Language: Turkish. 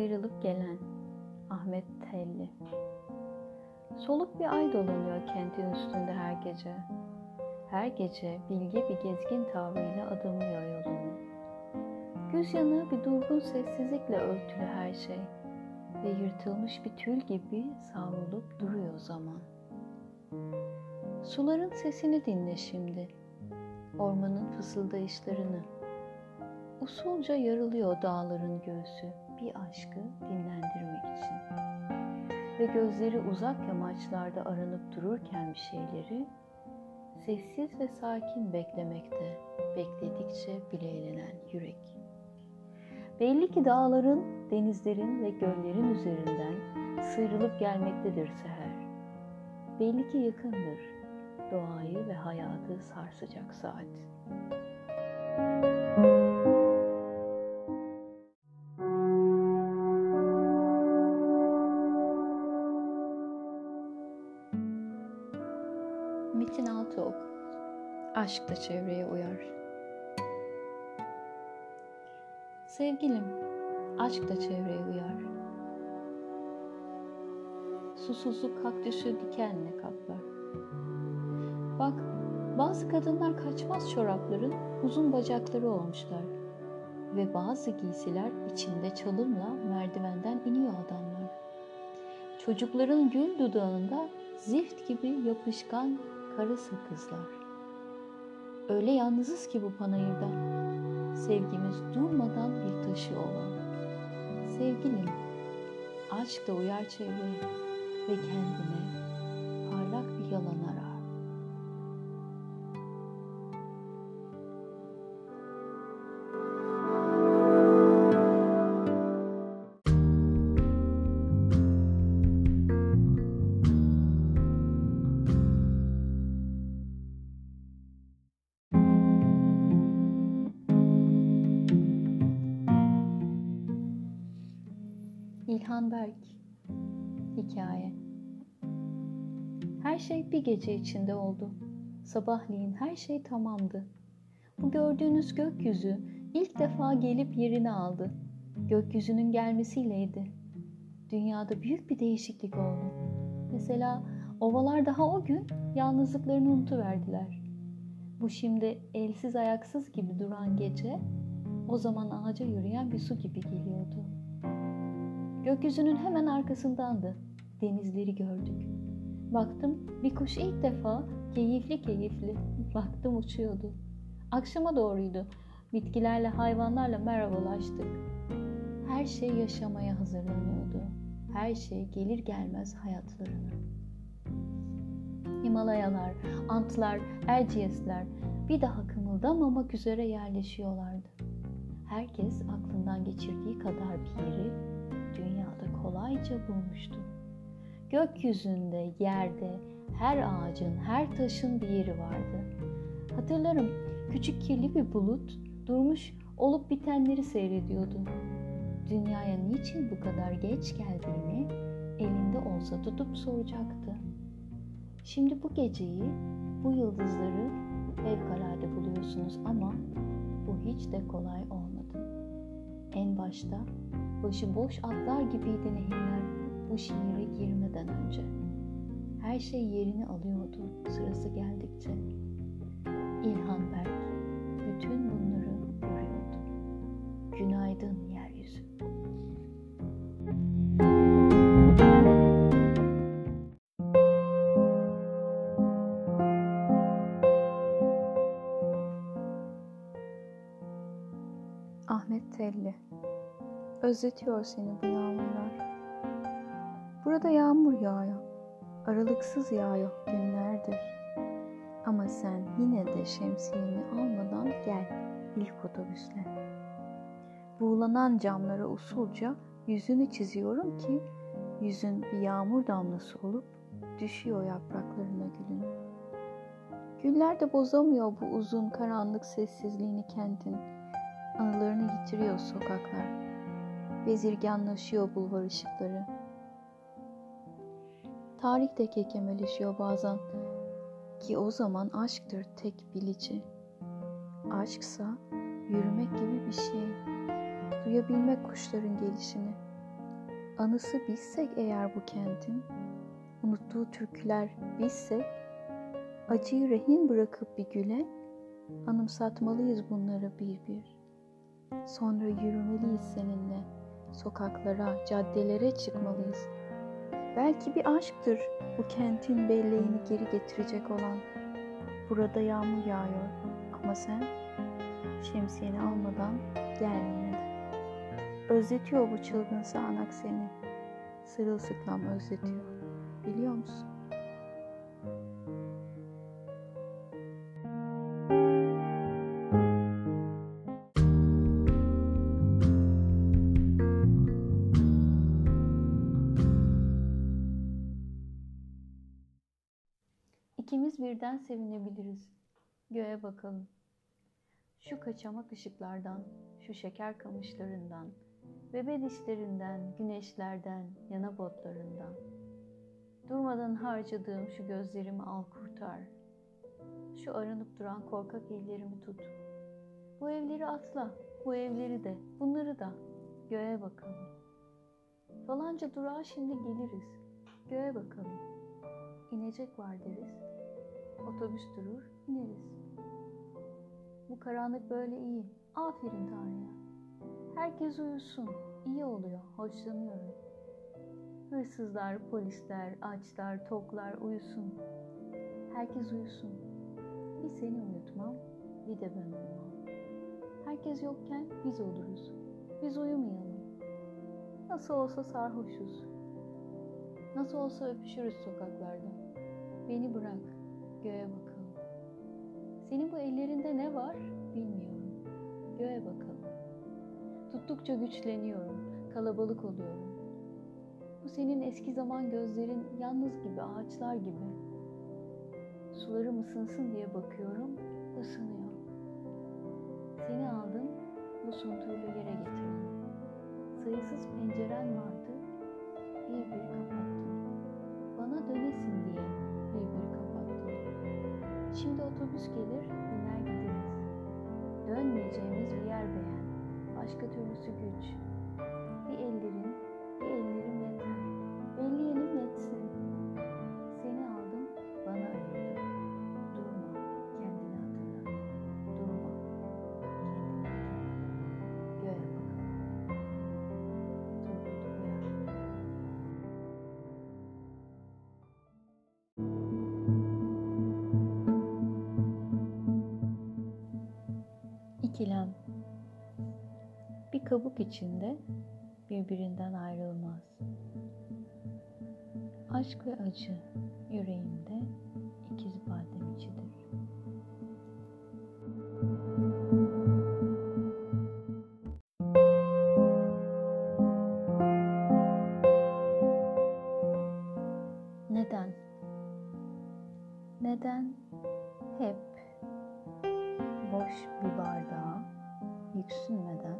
sıyrılıp gelen Ahmet Telli Soluk bir ay dolanıyor kentin üstünde her gece. Her gece bilge bir gezgin tavrıyla adımlıyor yolunu. Göz yanığı bir durgun sessizlikle örtülü her şey ve yırtılmış bir tül gibi savrulup duruyor zaman. Suların sesini dinle şimdi, ormanın fısıldayışlarını. Usulca yarılıyor dağların göğsü bir aşkı dinlendirmek için. Ve gözleri uzak yamaçlarda aranıp dururken bir şeyleri sessiz ve sakin beklemekte, bekledikçe bileylenen yürek. Belli ki dağların, denizlerin ve göllerin üzerinden sıyrılıp gelmektedir seher. Belli ki yakındır doğayı ve hayatı sarsacak saat. Metin Aşk da çevreye uyar Sevgilim, aşk da çevreye uyar. Susuzluk kaktüsü dikenle kaplar. Bak, bazı kadınlar kaçmaz çorapların uzun bacakları olmuşlar. Ve bazı giysiler içinde çalımla merdivenden iniyor adamlar. Çocukların gül dudağında zift gibi yapışkan kara sakızlar. Öyle yalnızız ki bu panayırda. Sevgimiz durmadan bir taşıyor var. Sevgilim, aşk da uyar çevreye ve kendine Berk Hikaye Her şey bir gece içinde oldu. Sabahleyin her şey tamamdı. Bu gördüğünüz gökyüzü ilk defa gelip yerini aldı. Gökyüzünün gelmesiyleydi. Dünyada büyük bir değişiklik oldu. Mesela ovalar daha o gün yalnızlıklarını unutuverdiler. Bu şimdi elsiz ayaksız gibi duran gece o zaman ağaca yürüyen bir su gibi geliyordu. Gökyüzünün hemen arkasındandı. Denizleri gördük. Baktım bir kuş ilk defa keyifli keyifli baktım uçuyordu. Akşama doğruydu. Bitkilerle hayvanlarla merhabalaştık. Her şey yaşamaya hazırlanıyordu. Her şey gelir gelmez hayatlarına. Himalayalar, Antlar, Erciyesler bir daha kımıldamamak üzere yerleşiyorlardı. Herkes aklından geçirdiği kadar bir yeri dünyada kolayca bulmuştu. Gökyüzünde, yerde, her ağacın, her taşın bir yeri vardı. Hatırlarım küçük kirli bir bulut durmuş olup bitenleri seyrediyordu. Dünyaya niçin bu kadar geç geldiğini elinde olsa tutup soracaktı. Şimdi bu geceyi, bu yıldızları fevkalade buluyorsunuz ama bu hiç de kolay olmadı. En başta başıboş atlar gibiydi nehirler bu şiire girmeden önce. Her şey yerini alıyordu sırası geldikçe. İlhan Berk bütün bunları görüyordu. Günaydın yeryüzü. Özletiyor seni bu yağmurlar. Burada yağmur yağıyor. Aralıksız yağıyor günlerdir. Ama sen yine de şemsiyeni almadan gel ilk otobüsle. Buğulanan camlara usulca yüzünü çiziyorum ki yüzün bir yağmur damlası olup düşüyor yapraklarına gülün. Güller de bozamıyor bu uzun karanlık sessizliğini kentin. Anılarını yitiriyor sokaklar. Bezirganlaşıyor bulvar ışıkları. Tarih de kekemeleşiyor bazen ki o zaman aşktır tek bilici. Aşksa yürümek gibi bir şey. Duyabilmek kuşların gelişini, Anısı bizsek eğer bu kentin, unuttuğu türküler bizsek, acıyı rehin bırakıp bir güle, anımsatmalıyız bunları bir bir. Sonra yürümeliyiz seninle, sokaklara, caddelere çıkmalıyız. Belki bir aşktır bu kentin belleğini geri getirecek olan. Burada yağmur yağıyor ama sen şemsiyeni almadan gelmedin. Özletiyor bu çılgın sağanak seni. Sırılsıklam özletiyor. Biliyor musun? Birden sevinebiliriz. Göğe bakalım. Şu kaçamak ışıklardan, şu şeker kamışlarından, bebe dişlerinden, güneşlerden, yana botlarından. Durmadan harcadığım şu gözlerimi al kurtar. Şu aranıp duran korkak ellerimi tut. Bu evleri atla, bu evleri de, bunları da. Göğe bakalım. Falanca durağa şimdi geliriz. Göğe bakalım. İnecek var deriz. Otobüs durur, ineriz. Bu karanlık böyle iyi. Aferin Tanrı'ya. Herkes uyusun. İyi oluyor. Hoşlanıyorum. Hırsızlar, polisler, açlar, toklar uyusun. Herkes uyusun. Bir seni uyutmam, bir de ben uyumam. Herkes yokken biz oluruz. Biz uyumayalım. Nasıl olsa sarhoşuz. Nasıl olsa öpüşürüz sokaklarda. Beni bırak, göğe bakalım. Senin bu ellerinde ne var bilmiyorum. Göğe bakalım. Tuttukça güçleniyorum, kalabalık oluyorum. Bu senin eski zaman gözlerin yalnız gibi, ağaçlar gibi. Sularım ısınsın diye bakıyorum, ısınıyor. Seni aldım, bu sunturlu yere getirdim. Sayısız penceren vardı, Otobüs gelir, biner gideriz. Dönmeyeceğimiz bir yer beğen, başka türlüsü güç. İkilem Bir kabuk içinde birbirinden ayrılmaz. Aşk ve acı yüreğimde ikiz badem içidir. Neden? Neden hep boş bir bardağa yüksünmeden